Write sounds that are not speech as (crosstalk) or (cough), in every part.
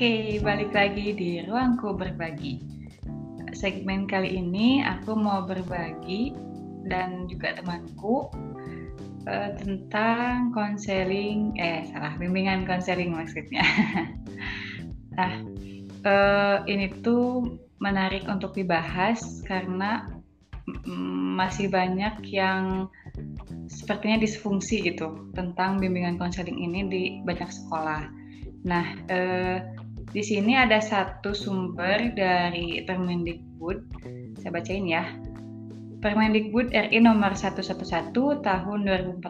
Oke, balik lagi di Ruangku Berbagi. Segmen kali ini aku mau berbagi dan juga temanku uh, tentang konseling, eh salah, bimbingan konseling maksudnya. (laughs) nah, uh, ini tuh menarik untuk dibahas karena masih banyak yang sepertinya disfungsi gitu tentang bimbingan konseling ini di banyak sekolah Nah, eh, di sini ada satu sumber dari Permendikbud. Saya bacain ya. Permendikbud RI nomor 111 tahun 2014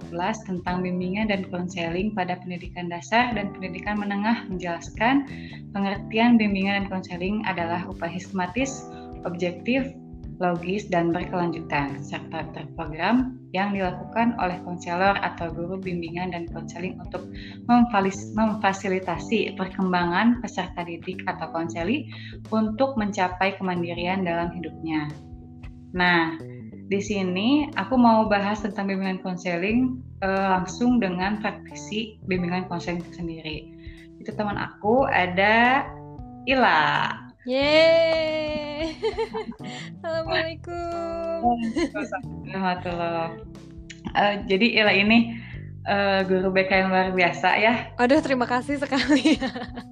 tentang bimbingan dan konseling pada pendidikan dasar dan pendidikan menengah menjelaskan pengertian bimbingan dan konseling adalah upaya sistematis, objektif, logis, dan berkelanjutan, serta terprogram yang dilakukan oleh konselor atau guru bimbingan dan konseling untuk memfasilitasi perkembangan peserta didik atau konseli untuk mencapai kemandirian dalam hidupnya. Nah, di sini aku mau bahas tentang bimbingan konseling eh, langsung dengan praktisi bimbingan konseling sendiri. Itu teman aku ada Ila. Yeay. Assalamualaikum. Warahmatullah. Uh, jadi Ila ini uh, guru BK yang luar biasa ya. Aduh, terima kasih sekali.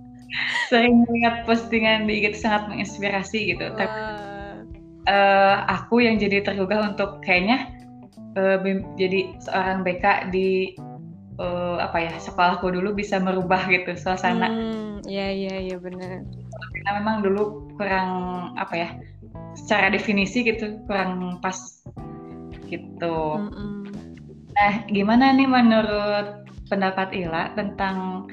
(laughs) Sering melihat postingan di IG sangat menginspirasi gitu. Tapi uh, aku yang jadi tergugah untuk kayaknya uh, jadi seorang BK di uh, apa ya sekolahku dulu bisa merubah gitu suasana. Hmm, iya iya iya benar karena memang dulu kurang apa ya secara definisi gitu kurang pas gitu. Mm -mm. Nah, gimana nih menurut pendapat Ila tentang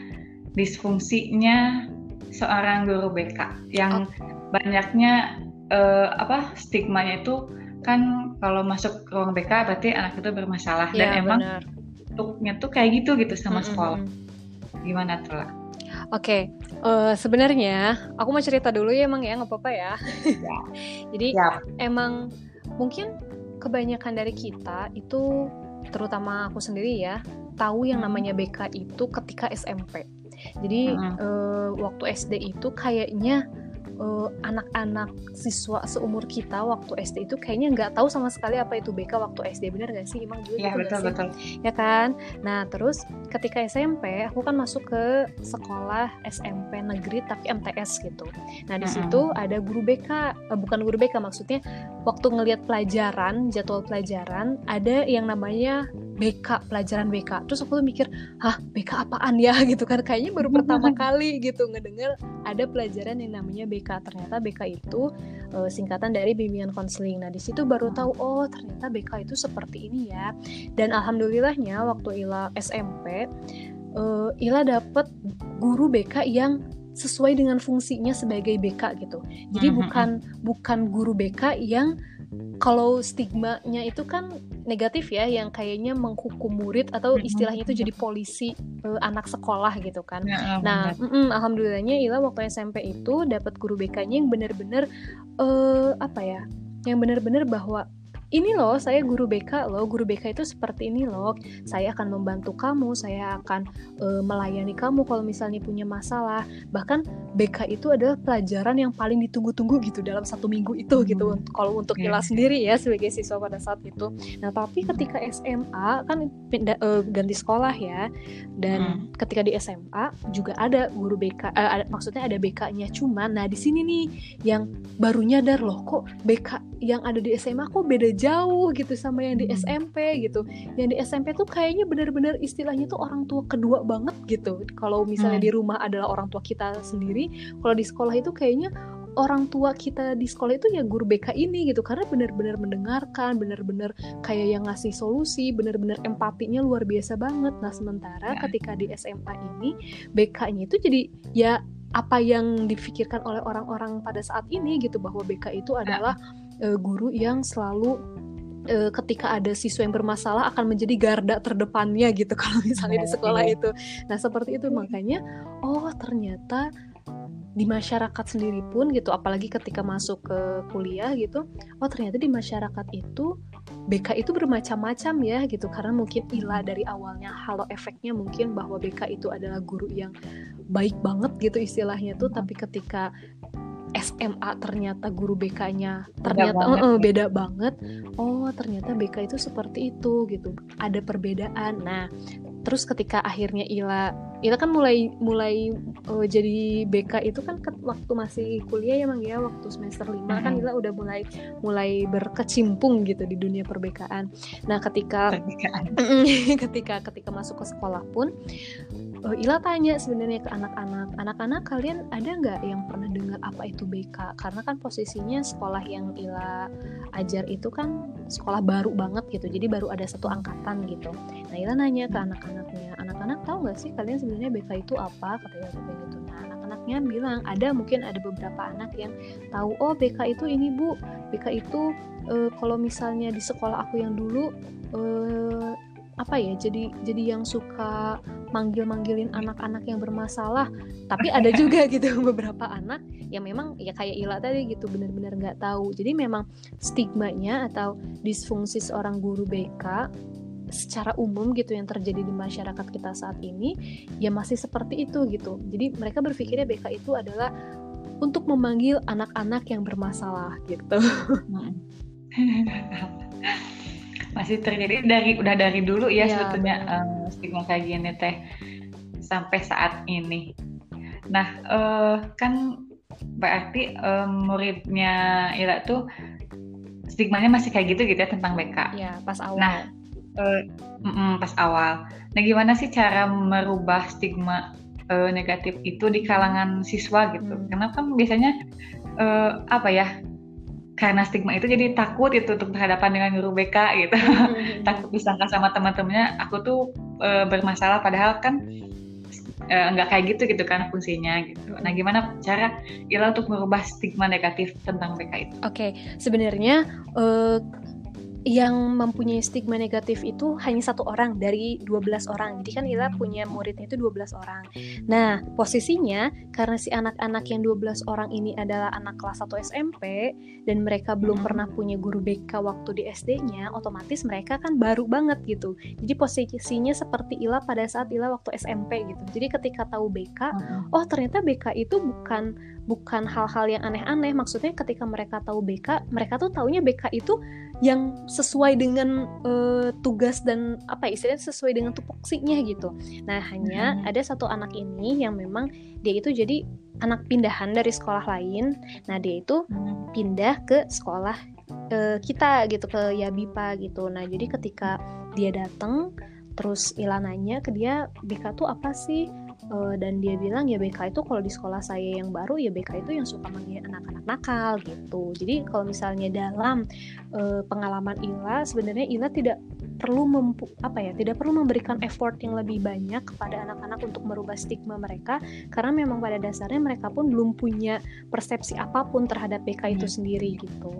disfungsinya seorang guru BK yang oh. banyaknya uh, apa stigmanya itu kan kalau masuk ruang BK berarti anak itu bermasalah ya, dan emang bentuknya tuh kayak gitu gitu sama mm -hmm. sekolah. Gimana tuh lah? Oke, okay. uh, eh, sebenarnya aku mau cerita dulu ya emang ya nggak apa-apa ya. ya. (laughs) Jadi ya. emang mungkin kebanyakan dari kita itu terutama aku sendiri ya tahu yang hmm. namanya BK itu ketika SMP. Jadi hmm. uh, waktu SD itu kayaknya uh, anak-anak siswa seumur kita waktu SD itu kayaknya nggak tahu sama sekali apa itu BK waktu SD bener gak sih? Emang juga ya, gitu betul, betul. ya kan? Nah terus ketika SMP aku kan masuk ke sekolah SMP negeri tapi MTS gitu. Nah di situ uh-huh. ada guru BK uh, bukan guru BK maksudnya waktu ngelihat pelajaran jadwal pelajaran ada yang namanya BK pelajaran BK terus aku tuh mikir hah BK apaan ya? (laughs) Gitu kan kayaknya baru pertama (laughs) kali gitu ngedenger ada pelajaran yang namanya BK ternyata BK itu uh, singkatan dari bimbingan konseling. Nah di situ baru tahu oh ternyata BK itu seperti ini ya. Dan alhamdulillahnya waktu Ila SMP uh, Ila dapet guru BK yang sesuai dengan fungsinya sebagai BK gitu. Jadi mm -hmm. bukan bukan guru BK yang kalau stigmanya itu kan negatif ya yang kayaknya menghukum murid atau istilahnya itu jadi polisi uh, anak sekolah gitu kan. Ya, nah, mm -mm, alhamdulillahnya Ila waktu SMP itu dapat guru BK-nya yang benar-benar uh, apa ya? Yang benar-benar bahwa ini loh saya guru BK loh guru BK itu seperti ini loh saya akan membantu kamu saya akan uh, melayani kamu kalau misalnya punya masalah bahkan BK itu adalah pelajaran yang paling ditunggu-tunggu gitu dalam satu minggu itu gitu hmm. kalau untuk Ila yeah. sendiri ya sebagai siswa pada saat itu nah tapi ketika SMA kan pindah, uh, ganti sekolah ya dan hmm. ketika di SMA juga ada guru BK uh, eh, ada, maksudnya ada BK-nya cuman nah di sini nih yang baru nyadar loh kok BK yang ada di SMA kok beda jauh gitu sama yang di SMP gitu yang di SMP tuh kayaknya benar-benar istilahnya tuh orang tua kedua banget gitu kalau misalnya hmm. di rumah adalah orang tua kita sendiri kalau di sekolah itu kayaknya orang tua kita di sekolah itu ya guru BK ini gitu karena benar-benar mendengarkan benar-benar kayak yang ngasih solusi benar-benar empatinya luar biasa banget nah sementara ya. ketika di SMA ini BK-nya itu jadi ya apa yang difikirkan oleh orang-orang pada saat ini gitu bahwa BK itu ya. Uh, guru yang selalu uh, ketika ada siswa yang bermasalah akan menjadi garda terdepannya gitu (laughs) kalau misalnya di sekolah iya. itu. Nah seperti itu makanya oh ternyata di masyarakat sendiri pun gitu apalagi ketika masuk ke kuliah gitu oh ternyata di masyarakat itu BK itu bermacam-macam ya gitu karena mungkin Ila dari awalnya halo efeknya mungkin bahwa BK itu adalah guru yang baik banget gitu istilahnya tuh tapi ketika SMA ternyata guru BK-nya ternyata beda banget, uh, beda banget. Oh, ternyata BK itu seperti itu gitu. Ada perbedaan. Nah, terus ketika akhirnya Ila Ila kan mulai mulai uh, jadi BK itu kan ke, waktu masih kuliah ya Mang ya waktu semester 5 hmm. kan Ila udah mulai mulai berkecimpung gitu di dunia perbekaan. Nah, ketika (laughs) ketika ketika masuk ke sekolah pun uh, Ila tanya sebenarnya ke anak-anak, anak-anak kalian ada nggak yang pernah dengar apa itu BK? Karena kan posisinya sekolah yang Ila ajar itu kan sekolah baru banget gitu, jadi baru ada satu angkatan gitu. Nah Ila nanya ke anak-anaknya, anak-anak tahu nggak sih kalian sebenarnya BK itu apa? Katanya kayak gitu. Nah anak-anaknya bilang ada mungkin ada beberapa anak yang tahu oh BK itu ini bu, BK itu uh, kalau misalnya di sekolah aku yang dulu uh, apa ya jadi jadi yang suka manggil-manggilin anak-anak yang bermasalah tapi (laughs) ada juga gitu beberapa anak yang memang ya kayak Ila tadi gitu benar-benar nggak tahu. Jadi memang stigmanya atau disfungsi seorang guru BK secara umum gitu yang terjadi di masyarakat kita saat ini ya masih seperti itu gitu. Jadi mereka berpikirnya BK itu adalah untuk memanggil anak-anak yang bermasalah gitu (laughs) (laughs) masih terjadi dari udah dari dulu ya, ya sebetulnya um, stigma kayak gini teh sampai saat ini. Nah uh, kan berarti um, muridnya Ira tuh stigmanya masih kayak gitu gitu ya tentang BK. Ya pas awal. Nah uh, mm -mm, pas awal. Nah gimana sih cara merubah stigma uh, negatif itu di kalangan siswa gitu? Hmm. Karena kan biasanya uh, apa ya karena stigma itu jadi takut itu untuk berhadapan dengan guru BK gitu hmm. (laughs) takut disangka sama teman-temannya aku tuh e, bermasalah padahal kan e, nggak kayak gitu gitu kan fungsinya gitu nah gimana cara Ila untuk merubah stigma negatif tentang BK itu oke okay. sebenarnya e, yang mempunyai stigma negatif itu hanya satu orang dari 12 orang. Jadi kan Ila punya muridnya itu 12 orang. Nah, posisinya karena si anak-anak yang 12 orang ini adalah anak kelas 1 SMP dan mereka belum pernah punya guru BK waktu di SD-nya, otomatis mereka kan baru banget gitu. Jadi posisinya seperti Ila pada saat Ila waktu SMP gitu. Jadi ketika tahu BK, oh ternyata BK itu bukan bukan hal-hal yang aneh-aneh. Maksudnya ketika mereka tahu BK mereka tuh taunya BK itu yang sesuai dengan uh, tugas dan apa ya, istilahnya sesuai dengan tupoksinya gitu. Nah hanya hmm. ada satu anak ini yang memang dia itu jadi anak pindahan dari sekolah lain. Nah dia itu hmm. pindah ke sekolah uh, kita gitu ke Yabipa gitu. Nah jadi ketika dia datang terus Ila nanya ke dia BK tuh apa sih uh, dan dia bilang ya BK itu kalau di sekolah saya yang baru ya BK itu yang suka manggil anak-anak nakal gitu jadi kalau misalnya dalam uh, pengalaman Ila sebenarnya Ila tidak perlu mempu, apa ya tidak perlu memberikan effort yang lebih banyak kepada anak-anak untuk merubah stigma mereka karena memang pada dasarnya mereka pun belum punya persepsi apa pun terhadap BK itu hmm. sendiri gitu.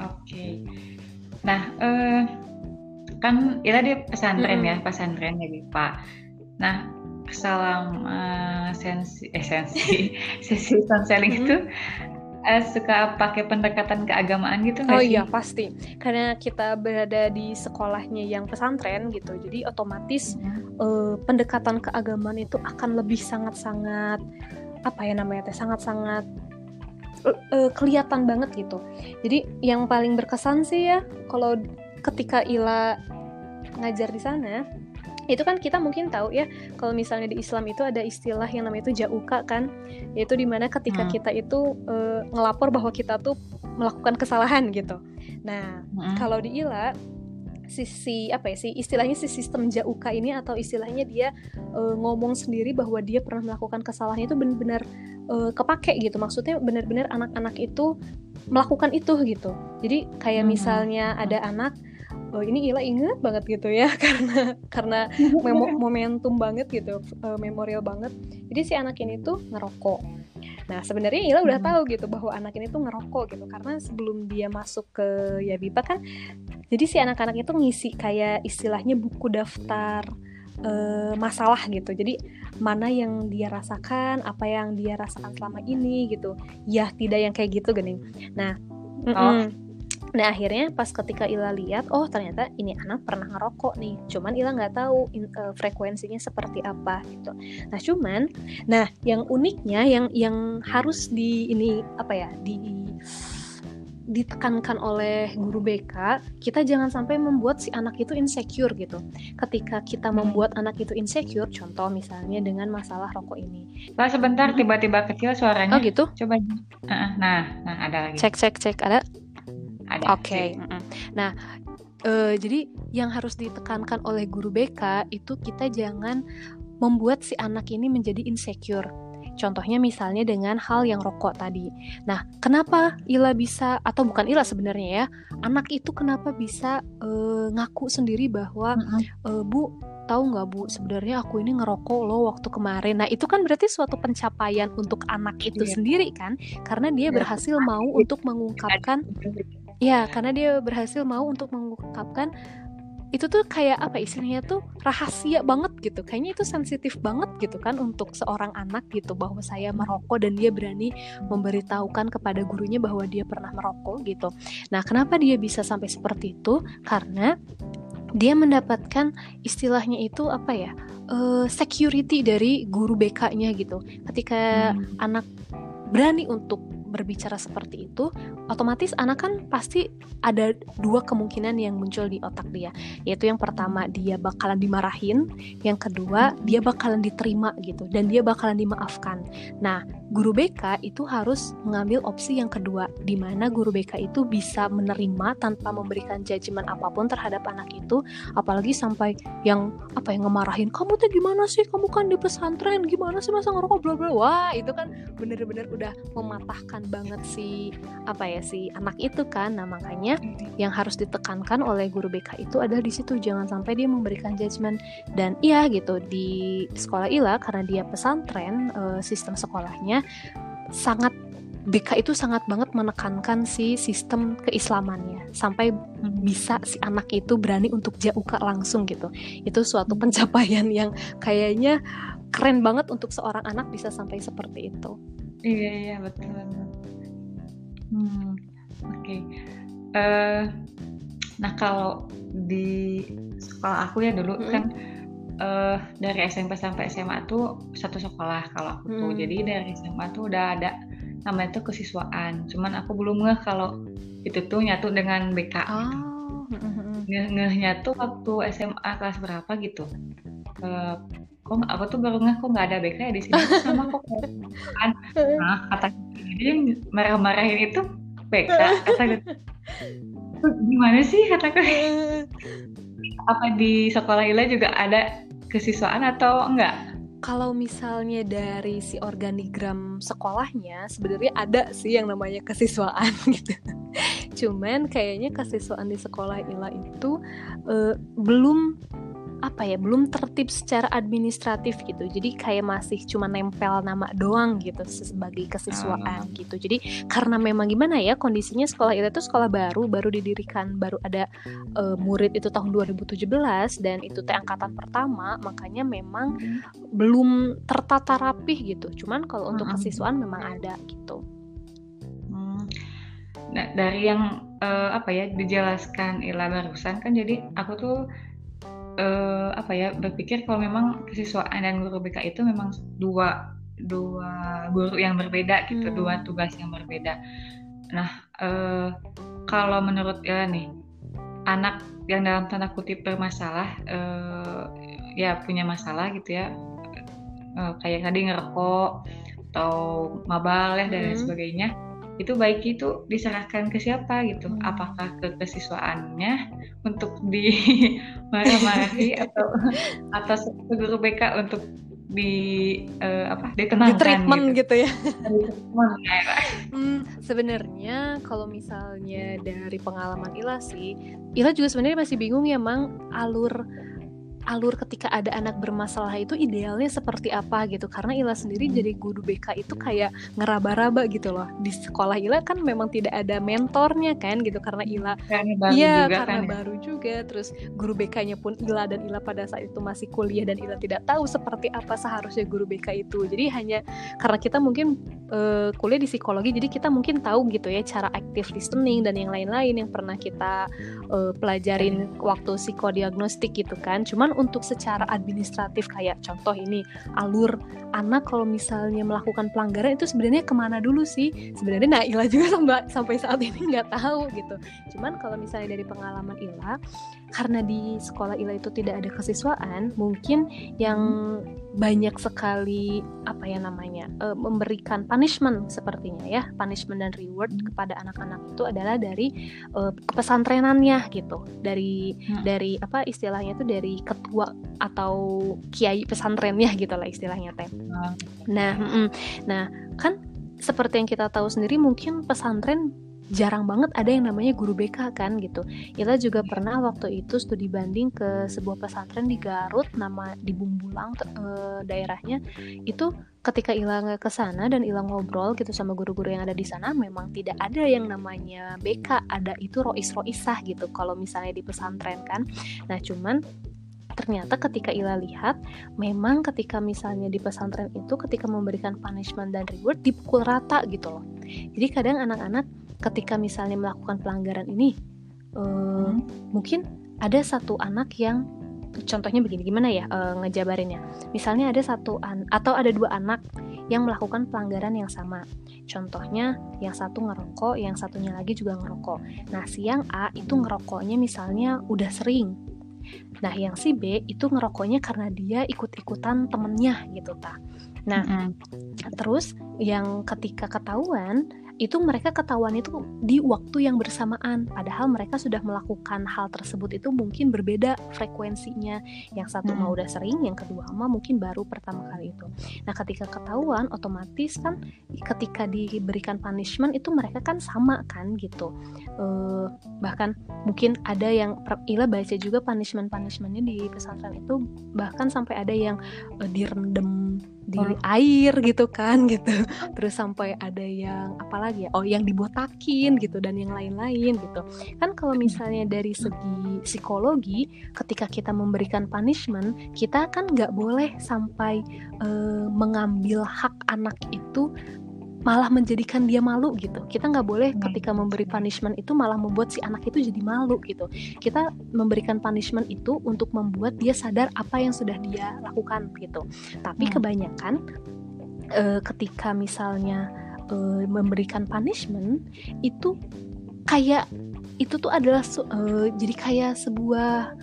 Oke. Okay. Nah, uh, kan Ila di pesantren -hmm. ya, pesantren ya Pak. Nah, selama sensi eh sensi (laughs) sesi konseling itu uh, suka pakai pendekatan keagamaan gitu Oh iya pasti. Karena kita berada di sekolahnya yang pesantren gitu jadi otomatis hmm. uh, pendekatan keagamaan itu akan lebih sangat-sangat apa ya namanya teh sangat-sangat uh, uh, kelihatan banget gitu. Jadi yang paling berkesan sih ya kalau ketika Ila ngajar di sana itu kan kita mungkin tahu ya kalau misalnya di Islam itu ada istilah yang namanya itu jauka kan yaitu di mana ketika hmm. kita itu e, ngelapor bahwa kita tuh melakukan kesalahan gitu nah hmm. kalau di Ila sisi apa ya sih istilahnya si sistem jauka ini atau istilahnya dia e, ngomong sendiri bahwa dia pernah melakukan kesalahan itu benar-benar e, kepake gitu maksudnya benar-benar anak-anak itu melakukan itu gitu jadi kayak hmm. misalnya ada anak oh ini Ila inget banget gitu ya (laughs) karena karena memo (laughs) momentum banget gitu uh, memorial banget. Jadi si anak ini tuh ngerokok. Nah sebenarnya Ila udah hmm. tahu gitu bahwa anak ini tuh ngerokok gitu karena sebelum dia masuk ke Yabipa kan jadi si anak-anak itu ngisi kayak istilahnya buku daftar uh, masalah gitu. Jadi mana yang dia rasakan apa yang dia rasakan selama ini gitu. Ya tidak yang kayak gitu gening. Nah oh. Nah akhirnya pas ketika Ila lihat, oh ternyata ini anak pernah ngerokok nih, cuman Ila nggak tahu in, uh, frekuensinya seperti apa gitu. Nah cuman, nah yang uniknya yang yang harus di ini apa ya di ditekankan oleh guru BK, kita jangan sampai membuat si anak itu insecure gitu. Ketika kita hmm. membuat anak itu insecure, contoh misalnya dengan masalah rokok ini. Pak sebentar, tiba-tiba kecil suaranya. Oh gitu? Coba. Nah, nah ada lagi. Cek, cek, cek, ada. Ada. Oke. Okay. Nah, uh, jadi yang harus ditekankan oleh guru BK itu kita jangan membuat si anak ini menjadi insecure Contohnya misalnya dengan hal yang rokok tadi. Nah, kenapa Ila bisa atau bukan Ila sebenarnya ya, anak itu kenapa bisa uh, ngaku sendiri bahwa uh, Bu tahu nggak Bu sebenarnya aku ini ngerokok loh waktu kemarin. Nah itu kan berarti suatu pencapaian untuk anak itu yeah. sendiri kan, karena dia iya. berhasil mau untuk mengungkapkan, ya karena dia berhasil mau untuk mengungkapkan itu tuh kayak apa istilahnya tuh rahasia banget gitu. Kayaknya itu sensitif banget gitu kan untuk seorang anak gitu bahwa saya merokok dan dia berani memberitahukan kepada gurunya bahwa dia pernah merokok gitu. Nah kenapa dia bisa sampai seperti itu? Karena dia mendapatkan istilahnya itu apa ya uh, security dari guru BK-nya gitu. Ketika hmm. anak berani untuk berbicara seperti itu, otomatis anak kan pasti ada dua kemungkinan yang muncul di otak dia. Yaitu yang pertama dia bakalan dimarahin, yang kedua dia bakalan diterima gitu dan dia bakalan dimaafkan. Nah, guru BK itu harus mengambil opsi yang kedua di mana guru BK itu bisa menerima tanpa memberikan judgement apa pun terhadap anak itu, apalagi sampai yang apa yang ngemarahin, "Kamu tuh gimana sih? Kamu kan di pesantren, gimana sih masa ngerokok bla bla." Wah, itu kan bener-bener udah mematahkan banget si apa ya si anak itu kan. Nah makanya yang harus ditekankan oleh guru BK itu adalah di situ. Jangan sampai dia memberikan judgement. Dan iya gitu di sekolah Ila karena dia pesantren uh, sistem sekolahnya sangat BK itu sangat banget menekankan si sistem keislamannya. Sampai bisa si anak itu berani untuk jauka langsung gitu. Itu suatu pencapaian yang kayaknya keren banget untuk seorang anak bisa sampai seperti itu. Iya iya betul Hmm, oke. Okay. Uh, eh, nah kalau di sekolah aku ya dulu hmm. kan uh, dari SMP sampai SMA tuh satu sekolah kalau aku tuh. Hmm. Jadi dari SMA tuh udah ada namanya tuh kesiswaan. Cuman aku belum ngeh kalau itu tuh nyatu dengan BK. Oh. Ngeh ngehnya tuh waktu SMA kelas berapa gitu. Uh, kok aku tuh baru ngeh kok nggak ada BK ya di sini? Sama kok kan nah kata jadi yang marah-marahin itu BK kata gimana sih? Kataku apa di sekolah Ila juga ada kesiswaan atau enggak kalau misalnya dari si organigram sekolahnya sebenarnya ada sih yang namanya kesiswaan (laughs) gitu. Cuman kayaknya kesiswaan di sekolah Ila itu uh, belum apa ya belum tertib secara administratif gitu jadi kayak masih cuma nempel nama doang gitu sebagai kesiswaan uh. gitu jadi karena memang gimana ya kondisinya sekolah itu tuh sekolah baru baru didirikan baru ada uh, murid itu tahun 2017 dan itu teh angkatan pertama makanya memang hmm. belum tertata rapih gitu cuman kalau untuk kesiswaan memang ada gitu hmm. nah dari yang uh, apa ya dijelaskan Ila barusan kan jadi aku tuh uh, apa ya berpikir kalau memang kesiswaan dan guru BK itu memang dua dua guru yang berbeda gitu hmm. dua tugas yang berbeda nah uh, kalau menurut ya nih anak yang dalam tanda kutip bermasalah uh, ya punya masalah gitu ya uh, kayak tadi ngerokok atau mabal ya dan lain hmm. sebagainya itu baik itu diserahkan ke siapa gitu hmm. apakah ke kesiswaannya untuk dimarah-marahi (laughs) (laughs) atau atau ke guru BK untuk di uh, apa ditenangkan di treatment gitu, gitu ya. hmm, sebenarnya kalau misalnya dari pengalaman Ila sih, Ila juga sebenarnya masih bingung ya mang alur alur ketika ada anak bermasalah itu idealnya seperti apa gitu. Karena Ila sendiri jadi guru BK itu kayak ngeraba-raba gitu loh. Di sekolah Ila kan memang tidak ada mentornya kan gitu. Karena Ila iya karena kan, ya? baru juga. Terus guru BK-nya pun Ila dan Ila pada saat itu masih kuliah dan Ila tidak tahu seperti apa seharusnya guru BK itu. Jadi hanya karena kita mungkin uh, kuliah di psikologi jadi kita mungkin tahu gitu ya cara active listening dan yang lain-lain yang pernah kita uh, pelajarin waktu psikodiagnostik gitu kan. Cuman untuk secara administratif kayak contoh ini alur anak kalau misalnya melakukan pelanggaran itu sebenarnya ke mana dulu sih? Sebenarnya nah Ila juga (laughs) sampai sampai saat ini nggak tahu gitu. Cuman kalau misalnya dari pengalaman Ila karena di sekolah Ila itu tidak ada kesiswaan mungkin yang banyak sekali apa ya namanya uh, memberikan punishment sepertinya ya punishment dan reward kepada anak-anak itu adalah dari uh, pesantrenannya gitu. Dari hmm. dari apa istilahnya itu dari ketua atau kiai pesantrennya gitu lah istilahnya teh. Hmm. nah mm, nah kan seperti yang kita tahu sendiri mungkin pesantren jarang banget ada yang namanya guru BK kan gitu. Ila juga pernah waktu itu studi banding ke sebuah pesantren di Garut nama di Bumbulang e, daerahnya. Itu ketika Ila ke sana dan Ila ngobrol gitu sama guru-guru yang ada di sana memang tidak ada yang namanya BK ada itu rois roisah gitu kalau misalnya di pesantren kan. Nah cuman ternyata ketika Ila lihat memang ketika misalnya di pesantren itu ketika memberikan punishment dan reward dipukul rata gitu loh. Jadi kadang anak-anak ketika misalnya melakukan pelanggaran ini uh, hmm. mungkin ada satu anak yang contohnya begini gimana ya uh, ngejabarinnya? Misalnya ada satu an atau ada dua anak yang melakukan pelanggaran yang sama. Contohnya yang satu ngerokok yang satunya lagi juga ngerokok. Nah si yang A itu ngerokoknya misalnya udah sering nah yang si B itu ngerokoknya karena dia ikut-ikutan temennya gitu ta nah mm -hmm. terus yang ketika ketahuan itu mereka ketahuan itu di waktu yang bersamaan. Padahal mereka sudah melakukan hal tersebut itu mungkin berbeda frekuensinya. Yang satu hmm. mah udah sering yang kedua mah mungkin baru pertama kali itu. Nah ketika ketahuan otomatis kan ketika diberikan punishment itu mereka kan sama kan gitu. Uh, bahkan mungkin ada yang Ila baca juga punishment punishmentnya di pesantren itu bahkan sampai ada yang uh, direndam di air gitu kan (laughs) gitu. Terus sampai ada yang apalagi ya? Oh yang dibotakin gitu dan yang lain-lain gitu. Kan kalau misalnya dari segi psikologi ketika kita memberikan punishment kita kan nggak boleh sampai uh, mengambil hak anak itu malah menjadikan dia malu gitu. Kita nggak boleh hmm. ketika memberi punishment itu malah membuat si anak itu jadi malu gitu. Kita memberikan punishment itu untuk membuat dia sadar apa yang sudah dia lakukan gitu. Tapi hmm. kebanyakan uh, ketika misalnya uh, memberikan punishment itu kayak itu tuh adalah uh, jadi kayak sebuah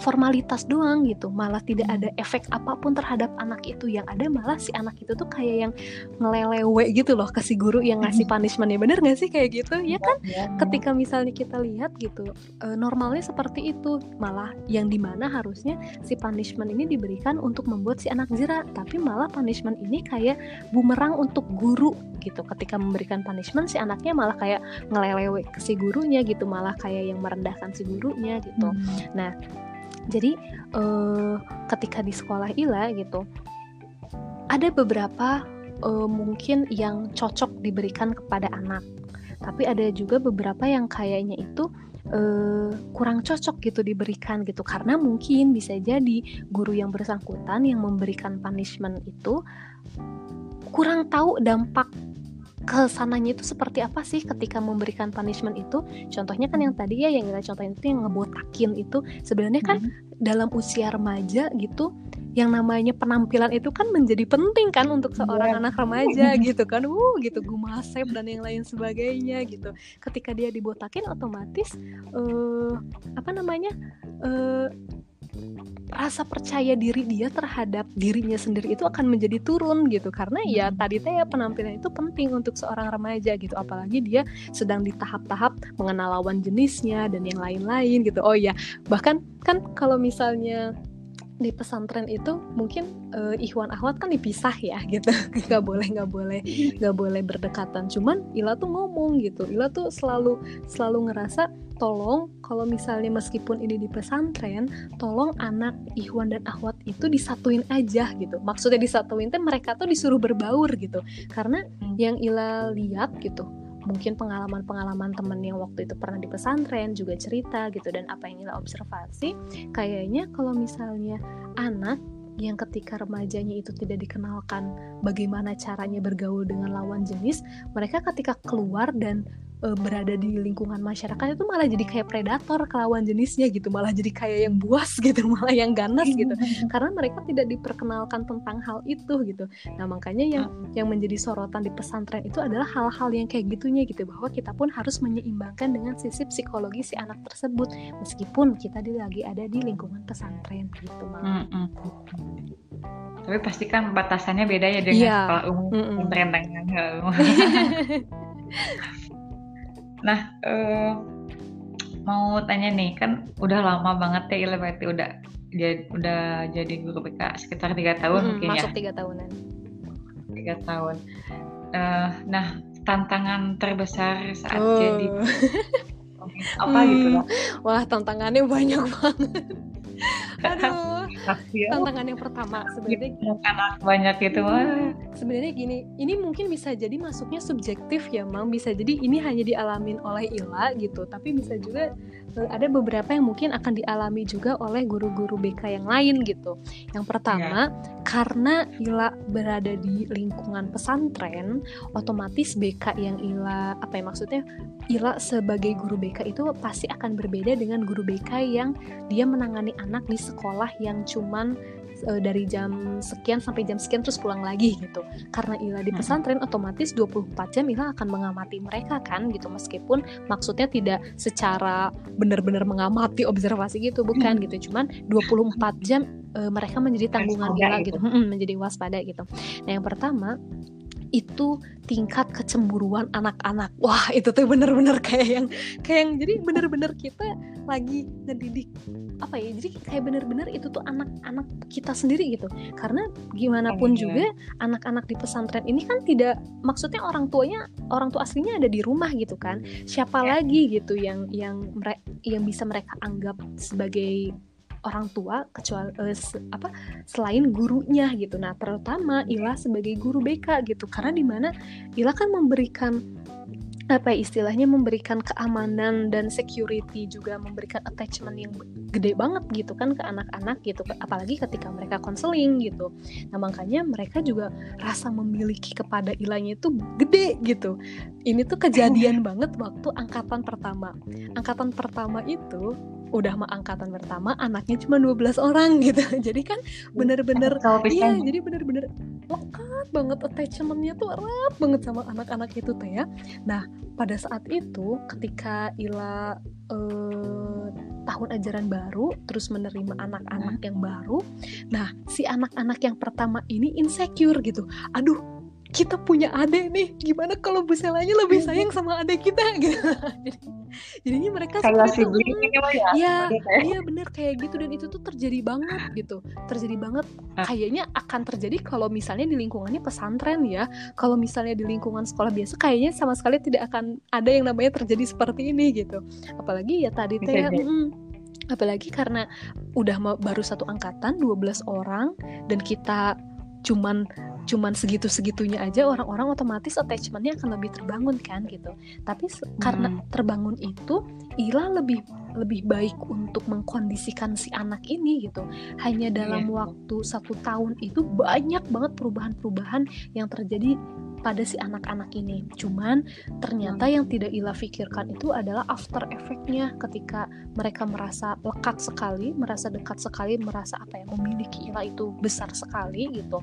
formalitas doang gitu. Malah tidak ada efek apa pun terhadap anak itu. Yang ada malah si anak itu tuh kayak yang ngelelewe gitu loh ke si guru yang ngasih punishmentnya. Bener gak sih kayak gitu? Ya kan? Ya, ketika misalnya kita lihat gitu e, normalnya seperti itu. Malah yang di mana harusnya si punishment ini diberikan untuk membuat si anak zira tapi malah punishment ini kayak bumerang untuk guru gitu. Ketika memberikan punishment si anaknya malah kayak ngelelewe ke si gurunya gitu. Malah kayak yang merendahkan si gurunya gitu. Hmm. nah jadi uh, ketika di sekolah Ila gitu ada beberapa uh, mungkin yang cocok diberikan kepada anak. Tapi ada juga beberapa yang kayaknya itu uh, kurang cocok gitu diberikan gitu. Karena mungkin bisa jadi guru yang bersangkutan yang memberikan punishment itu kurang tahu dampak ke sananya itu seperti apa sih ketika memberikan punishment itu contohnya kan yang tadi ya yang kita contohin itu yang ngebotakin itu sebenarnya kan hmm. dalam usia remaja gitu yang namanya penampilan itu kan menjadi penting kan untuk seorang yeah. anak remaja (laughs) gitu kan uh gitu gumasep dan yang lain sebagainya gitu ketika dia dibotakin otomatis uh, apa namanya uh, rasa percaya diri dia terhadap dirinya sendiri itu akan menjadi turun gitu. Karena ya hmm. tadi teh ya penampilan itu penting untuk seorang remaja gitu. Apalagi dia sedang di tahap-tahap mengenal lawan jenisnya dan yang lain-lain gitu. Oh ya bahkan kan kalau misalnya di pesantren itu mungkin uh, Ikhwan Ahwat kan dipisah ya (laughs) gitu. Nggak boleh nggak boleh nggak boleh berdekatan. Cuman Ila tuh ngomong gitu. Ila tuh selalu selalu ngerasa tolong kalau misalnya meskipun ini di pesantren tolong anak Ikhwan dan Ahwat itu disatuin aja gitu. Maksudnya disatuin tuh mereka tuh disuruh berbaur gitu. Karena hmm. yang Ila lihat gitu mungkin pengalaman-pengalaman temen yang waktu itu pernah di pesantren juga cerita gitu dan apa yang Ila observasi. Kayaknya kalau misalnya anak yang ketika remajanya itu tidak dikenalkan bagaimana caranya bergaul dengan lawan jenis, mereka ketika keluar dan uh, berada di lingkungan masyarakat itu malah jadi kayak predator ke lawan jenisnya gitu. Malah jadi kayak yang buas (laughs) gitu malah yang ganas gitu. Karena mereka tidak diperkenalkan tentang hal itu gitu. Nah makanya yang yang menjadi sorotan di pesantren itu adalah hal-hal yang kayak gitunya gitu bahwa kita pun harus menyeimbangkan dengan sisi psikologi si anak tersebut meskipun kita lagi ada di lingkungan pesantren gitu malah mm -mm. tapi pasti kan batasannya beda ya dengan yeah. sekolah umum mm -mm. (laughs) (laughs) Nah, uh, mau tanya nih, kan udah lama banget ya Ila berarti udah jadi udah jadi guru BK sekitar tiga tahun hmm, mungkin masuk ya. Masuk tiga tahunan. Tiga tahun. Uh, nah, tantangan terbesar saat oh. jadi apa hmm. gitu loh? Wah, tantangannya banyak banget. (laughs) Aduh, tantangan yang pertama sebenarnya anak banyak itu. Hmm, sebenarnya gini ini mungkin bisa jadi masuknya subjektif ya mang bisa jadi ini hanya dialamin oleh Ila gitu tapi bisa juga eh, ada beberapa yang mungkin akan dialami juga oleh guru-guru BK yang lain gitu. Yang pertama ya. karena Ila berada di lingkungan pesantren otomatis BK yang Ila apa ya maksudnya Ila sebagai guru BK itu pasti akan berbeda dengan guru BK yang dia menangani anak di sekolah yang cuman uh, dari jam sekian sampai jam sekian terus pulang lagi gitu. Karena Ila di pesantren hmm. otomatis 24 jam Ila akan mengamati mereka kan gitu meskipun maksudnya tidak secara benar-benar mengamati observasi gitu bukan hmm. gitu. Cuman 24 jam uh, mereka menjadi tanggungan Ila gitu. gitu. menjadi waspada gitu. Nah, yang pertama itu tingkat kecemburuan anak-anak. Wah, itu tuh bener-bener kayak yang kayak yang jadi bener-bener kita lagi ngedidik apa ya? Jadi kayak bener-bener itu tuh anak-anak kita sendiri gitu. Karena gimana pun iya. juga anak-anak di pesantren ini kan tidak maksudnya orang tuanya orang tua aslinya ada di rumah gitu kan. Siapa ya. lagi gitu yang yang yang bisa mereka anggap sebagai orang tua kecuali uh, apa selain gurunya gitu. Nah terutama Ila sebagai guru BK gitu. Karena di mana Ila kan memberikan apa ya, istilahnya memberikan keamanan dan security juga memberikan attachment yang gede banget gitu kan ke anak-anak gitu. Apalagi ketika mereka konseling gitu. Nah makanya mereka juga rasa memiliki kepada ilahnya itu gede gitu. Ini tuh kejadian (laughs) banget waktu angkatan pertama. Angkatan pertama itu udah mah angkatan pertama anaknya cuma 12 orang (laughs) gitu. Jadi kan bener-bener iya jadi bener-bener lekat banget attachmentnya tuh erat banget sama anak-anak itu teh ya. Nah pada saat itu ketika Ila eh, tahun ajaran baru terus menerima anak-anak yang baru nah si anak-anak yang pertama ini insecure gitu. Aduh kita punya adik nih gimana kalau Bu Selanya lebih sayang sama adik kita? (laughs) Gitu. Jadi jadinya mereka kayak si ya iya iya. bener kayak gitu. Dan itu tuh terjadi banget gitu terjadi banget. Ah. kayaknya akan terjadi kalau misalnya di lingkungannya pesantren ya. Kalau misalnya di lingkungan sekolah biasa kayaknya sama sekali tidak akan ada yang namanya terjadi seperti ini gitu. Apalagi ya tadi teh mm, apalagi karena udah baru satu angkatan 12 orang dan kita cuman cuman segitu-segitunya aja orang-orang otomatis attachmentnya akan lebih terbangun kan gitu tapi hmm. karena terbangun itu Ila lebih lebih baik untuk mengkondisikan si anak ini gitu hanya dalam yeah. waktu satu tahun itu banyak banget perubahan-perubahan yang terjadi pada si anak-anak ini. Cuman ternyata yang tidak Ila pikirkan itu adalah after effectnya ketika mereka merasa lekat sekali, merasa dekat sekali, merasa apa ya memiliki Ila itu besar sekali gitu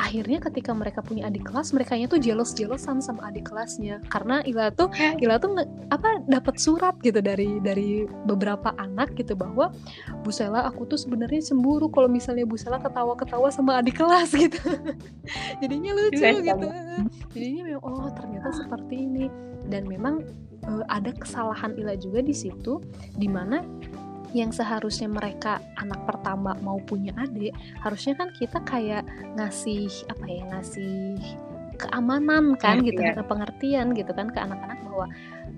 akhirnya ketika mereka punya adik kelas mereka tuh jealous jealousan sama adik kelasnya. Karena Ila tuh Ila tuh apa dapat surat gitu dari dari beberapa anak gitu bahwa Bu Sela aku tuh sebenarnya cemburu kalau misalnya Bu Sela ketawa-ketawa sama adik kelas (laughs) gitu. Jadinya lucu gitu. jadinya memang oh ternyata seperti ini. Dan memang uh, ada kesalahan Ila juga di situ di mana yang seharusnya mereka anak pertama mau punya adik harusnya kan kita kayak ngasih apa ya ngasih keamanan kan gitu kan pengertian gitu kan ke anak-anak bahwa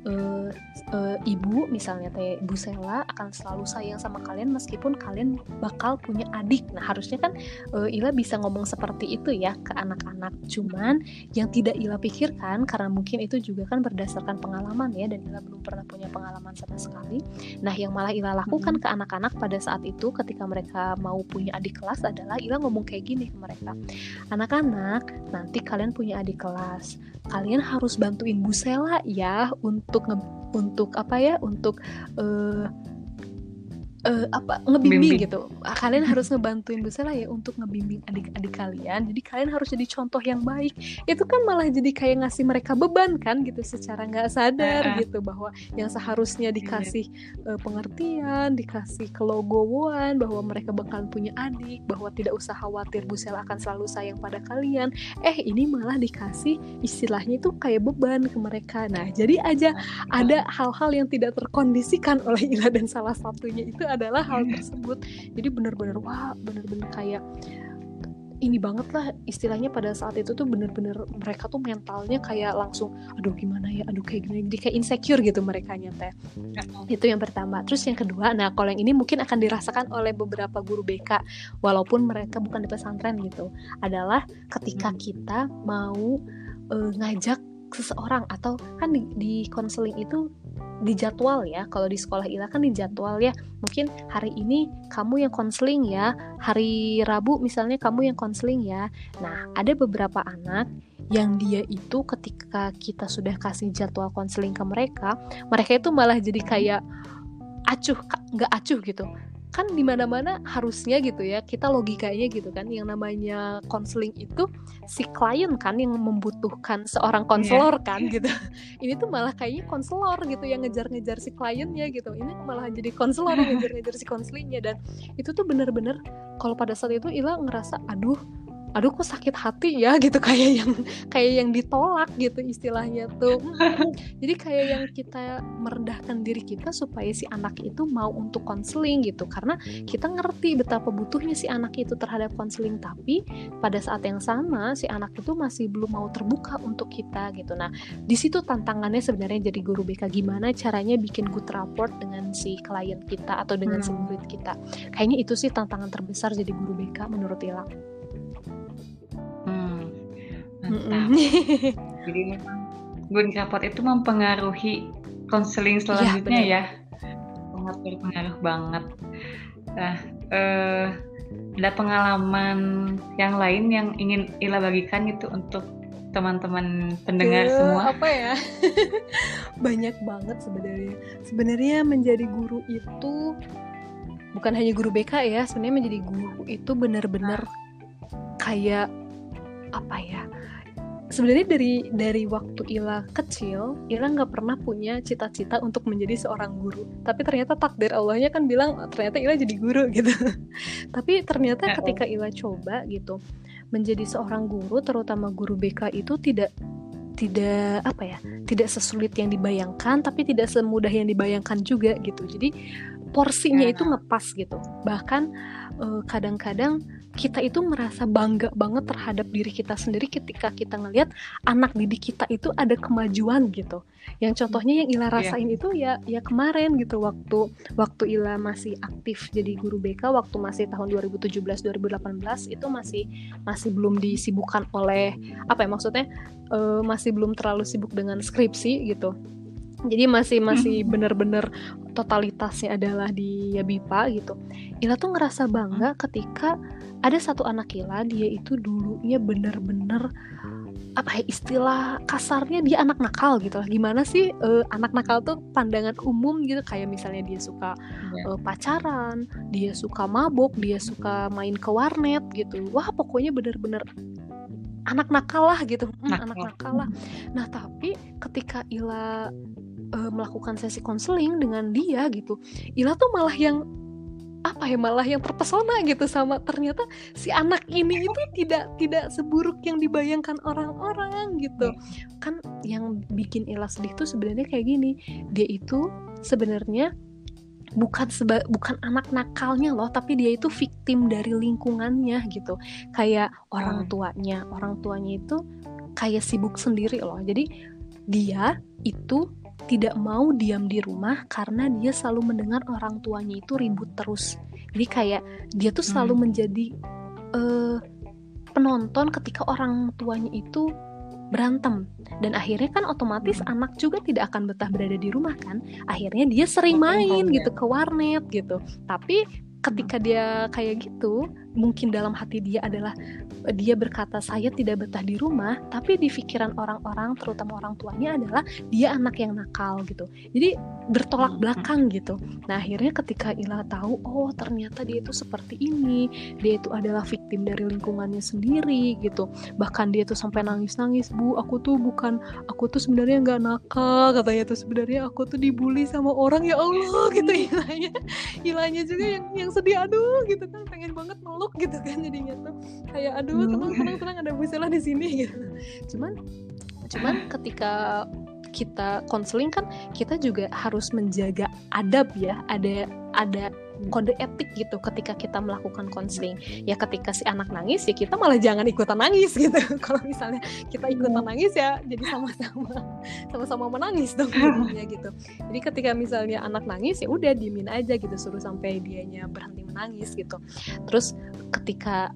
uh, uh, ibu misalnya teh ibu Sela akan selalu sayang sama kalian meskipun kalian bakal punya adik. Nah harusnya kan uh, Ila bisa ngomong seperti itu ya ke anak-anak. Cuman yang tidak Ila pikirkan karena mungkin itu juga kan berdasarkan pengalaman ya dan Ila belum pernah punya pengalaman sama sekali. Nah yang malah Ila lakukan ke anak-anak pada saat itu ketika mereka mau punya adik kelas adalah Ila ngomong kayak gini ke mereka. Anak-anak nanti kalian punya adik kelas kalian harus bantuin Bu Sela ya untuk untuk apa ya untuk uh, uh, apa ngebimbing Bimbing. gitu. Ah, kalian harus ngebantuin Bu Sela ya untuk ngebimbing adik-adik kalian. Jadi kalian harus jadi contoh yang baik. Itu kan malah jadi kayak ngasih mereka beban kan gitu secara nggak sadar uh, gitu bahwa yang seharusnya iya. dikasih uh, pengertian, dikasih kelogowoan bahwa mereka bakalan punya adik, bahwa tidak usah khawatir Bu Sela akan selalu sayang pada kalian. Eh ini malah dikasih istilahnya itu kayak beban ke mereka. Nah, jadi aja ada hal-hal yang tidak terkondisikan oleh Ila dan salah satunya itu adalah hal tersebut. Jadi benar-benar wah benar-benar kayak ini banget lah istilahnya pada saat itu tuh bener-bener mereka tuh mentalnya kayak langsung aduh gimana ya? Aduh kayak gimana? Jadi kayak insecure gitu mereka nyata itu yang pertama. Terus yang kedua nah kalau yang ini mungkin akan dirasakan oleh beberapa guru BK walaupun mereka bukan di pesantren gitu adalah ketika hmm. kita mau uh, ngajak seseorang atau kan di, di konseling itu di jadwal ya kalau di sekolah Ila kan di jadwal ya. Mungkin hari ini kamu yang konseling ya hari Rabu misalnya kamu yang konseling ya. Nah ada beberapa anak yang dia itu ketika kita sudah kasih jadwal konseling ke mereka mereka itu malah jadi kayak acuh nggak acuh gitu kan di mana-mana harusnya gitu ya kita logikanya gitu kan yang namanya konseling itu si klien kan yang membutuhkan seorang konselor yeah. kan gitu. Ini tuh malah kayaknya konselor gitu yang ngejar-ngejar si kliennya gitu. Ini malah jadi konselor ngejar-ngejar si konselingnya dan itu tuh bener-bener kalau pada saat itu Ila ngerasa aduh aduh kok sakit hati ya? (laughs) Gitu kayak yang kayak yang ditolak gitu istilahnya tuh. (laughs) Jadi kayak yang kita merendahkan diri kita supaya si anak itu mau untuk konseling gitu. Karena kita ngerti betapa butuhnya si anak itu terhadap konseling tapi pada saat yang sama si anak itu masih belum mau terbuka untuk kita gitu. Nah di situ tantangannya sebenarnya jadi guru BK gimana caranya bikin good rapport dengan si klien kita atau dengan hmm. si murid kita? Kayaknya itu sih tantangan terbesar jadi guru BK menurut Ila mantap (laughs) jadi memang good rapport itu mempengaruhi konseling iya, selanjutnya ya, ya sangat berpengaruh banget. Nah eh, ada pengalaman yang lain yang ingin Ila bagikan gitu untuk teman-teman pendengar Ke, semua? apa ya? (laughs) Banyak banget sebenarnya. Sebenarnya menjadi guru itu bukan hanya guru BK ya sebenarnya menjadi guru itu benar-benar kayak apa ya sebenarnya dari dari waktu Ila kecil Ila nggak pernah punya cita-cita untuk menjadi seorang guru. Tapi ternyata takdir Allahnya kan bilang ternyata Ila jadi guru (laughs) gitu. Tapi ternyata ya, ketika Ila coba gitu menjadi seorang guru terutama guru BK itu tidak tidak apa ya tidak sesulit yang dibayangkan tapi tidak semudah yang dibayangkan juga gitu. Jadi porsinya ya. itu ngepas gitu. Bahkan eh, kadang-kadang uh, kita itu merasa bangga banget terhadap diri kita sendiri ketika kita ngelihat anak didik kita itu ada kemajuan gitu. Yang contohnya yang Ila iya. rasain yeah. itu ya ya kemarin gitu waktu waktu Ila masih aktif jadi guru BK waktu masih tahun 2017 2018 itu masih masih belum disibukkan oleh apa ya maksudnya uh, masih belum terlalu sibuk dengan skripsi gitu jadi masih masih bener-bener totalitasnya adalah di ya BIPA gitu. Ila tuh ngerasa bangga ketika ada satu anak Ila dia itu dulunya bener-bener apa ya istilah kasarnya dia anak nakal gitu lah. Gimana sih uh, anak nakal tuh pandangan umum gitu. Kayak misalnya dia suka uh, pacaran dia suka mabuk dia suka main ke warnet gitu. Wah pokoknya bener-bener anak nakal lah gitu. Hmm, anak nakal. lah. Nah tapi ketika Ila uh, melakukan sesi konseling dengan dia gitu Ila tuh malah yang apa ya malah yang terpesona gitu sama ternyata si anak ini itu tidak tidak seburuk yang dibayangkan orang-orang gitu. Kan yang bikin Ila sedih tuh sebenarnya kayak gini. Dia itu sebenarnya bukan seba bukan anak nakalnya loh tapi dia itu victim dari lingkungannya gitu. Kayak orang tuanya orang tuanya itu kayak sibuk sendiri loh. Jadi dia itu tidak mau diam di rumah karena dia selalu mendengar orang tuanya itu ribut terus. Jadi kayak dia tuh selalu hmm. menjadi uh, penonton ketika orang tuanya itu berantem. Dan akhirnya kan otomatis hmm. anak juga tidak akan betah berada di rumah kan? Akhirnya dia sering main gitu ke warnet gitu. Tapi ketika dia kayak gitu mungkin dalam hati dia adalah dia berkata saya tidak betah di rumah tapi di pikiran orang-orang terutama orang tuanya adalah dia anak yang nakal gitu. Jadi bertolak hmm. belakang gitu. Nah akhirnya ketika Ila tahu oh ternyata dia itu seperti ini. Dia itu adalah victim dari lingkungannya sendiri gitu. Bahkan dia tuh sampai nangis-nangis bu. Aku tuh bukan aku tuh sebenarnya nggak nakal katanya tuh. Sebenarnya aku tuh dibully sama orang ya Allah gitu. Ilanya Ilanya juga yang yang sedih. Aduh gitu kan. Pengen banget meluk meluk gitu kan jadinya tuh kayak aduh hmm. tenang tenang tenang ada Bu Sela di sini (laughs) gitu. Cuman cuman ketika kita konseling kan kita juga harus menjaga adab ya. Ada ada kode etik gitu ketika kita melakukan konseling ya ketika si anak nangis ya kita malah jangan ikutan nangis gitu. (laughs) Kalau misalnya kita ikutan iya. nangis ya jadi sama-sama sama-sama menangis dong (laughs) ya gitu. Jadi ketika misalnya anak nangis ya udah diemin aja gitu suruh sampai dianya berhenti menangis gitu. Terus ketika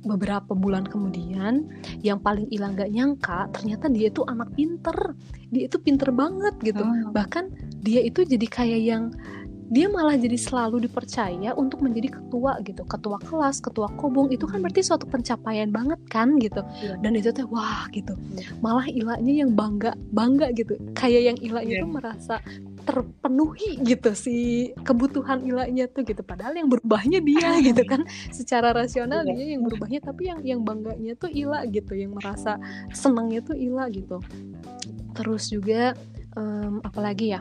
beberapa bulan kemudian yang paling hilang gak nyangka ternyata dia itu anak pinter. Dia itu pinter banget gitu. Oh. bahkan dia itu jadi kayak yang dia malah jadi selalu dipercaya untuk menjadi ketua gitu. Ketua kelas ketua kobong itu kan berarti suatu pencapaian banget kan gitu. Yeah. dan itu teh wah gitu. Yeah. malah ilanya yang bangga bangga gitu. Kayak yang ilanya yeah. tuh merasa terpenuhi gitu si kebutuhan ilanya tuh gitu. Padahal yang berubahnya dia ah, gitu iya. kan. Secara rasional dia yang berubahnya tapi yang yang bangganya tuh ila gitu. Yang merasa senangnya tuh ila gitu. Terus juga um, apalagi ya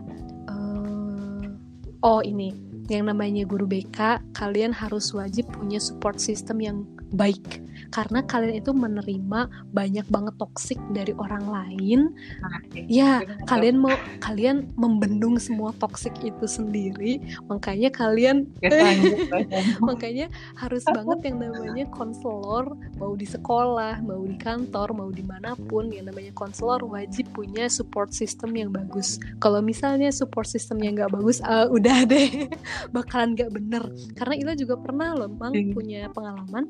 oh ini. Yang namanya guru BK kalian harus wajib punya support system yang baik karena kalian itu menerima banyak banget toksik dari orang lain. Nah, ya kalian mau kalian membendung semua toksik itu sendiri. Makanya kalian (laughs) makanya harus banget yang namanya konselor. Mau di sekolah mau di kantor mau di mana pun yang namanya konselor wajib punya support system yang bagus. Kalau misalnya support systemnya nggak bagus uh, udah deh. (laughs) Bakalan nggak bener. Karena Ila juga pernah loh bang iya. punya pengalaman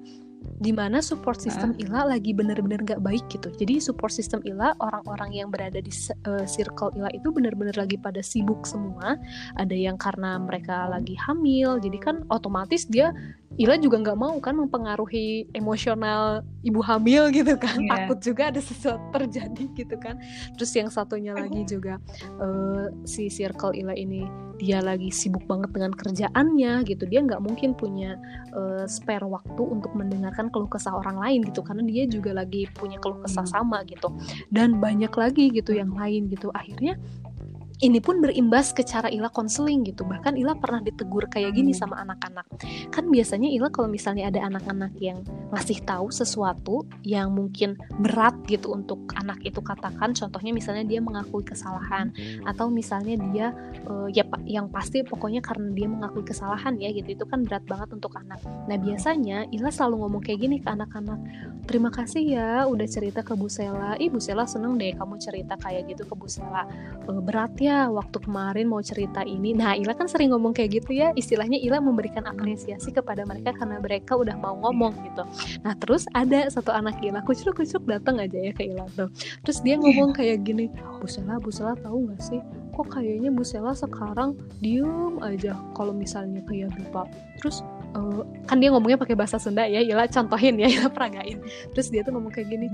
di mana support system uh. Ila lagi bener-bener gak baik gitu. Jadi support system Ila orang-orang yang berada di uh, circle Ila itu bener-bener lagi pada sibuk semua. Ada yang karena mereka lagi hamil, jadi kan otomatis dia Ila juga nggak mau kan mempengaruhi emosional ibu hamil gitu kan. Yeah. takut juga ada sesuatu terjadi gitu kan. Terus yang satunya lagi juga uh, si circle Ila ini dia lagi sibuk banget dengan kerjaannya gitu. Dia nggak mungkin punya uh, spare waktu untuk mendengarkan keluh kesah orang lain gitu. Karena dia juga lagi punya keluh kesah hmm. sama gitu. Dan banyak lagi gitu yang lain gitu. Akhirnya ini pun berimbas ke cara Ila konseling gitu. Bahkan Ila pernah ditegur kayak gini hmm. sama anak-anak. Kan biasanya Ila kalau misalnya ada anak-anak yang ngasih tahu sesuatu yang mungkin berat gitu untuk anak itu katakan contohnya misalnya dia mengakui kesalahan atau misalnya dia uh, ya yang pasti pokoknya karena dia mengakui kesalahan ya gitu itu kan berat banget untuk anak. Nah biasanya Ila selalu ngomong kayak gini ke anak-anak. Terima kasih ya udah cerita ke Bu Sela. Ih Bu Sela seneng deh kamu cerita kayak gitu ke Bu Sela. Uh, berat ya ya waktu kemarin mau cerita ini. Nah Ila kan sering ngomong kayak gitu ya. Istilahnya Ila memberikan apresiasi kepada mereka karena mereka udah mau ngomong gitu. Nah terus ada satu anak Ila kucuk kucuk datang aja ya ke Ila tuh. Terus dia ngomong kayak gini Bu Sela Bu Sela tahu gak sih? Kok kayaknya Bu Sela sekarang diem aja kalau misalnya kayak Bipa terus uh, kan dia ngomongnya pakai bahasa Sunda ya Ila contohin ya Ila peragain terus dia tuh ngomong kayak gini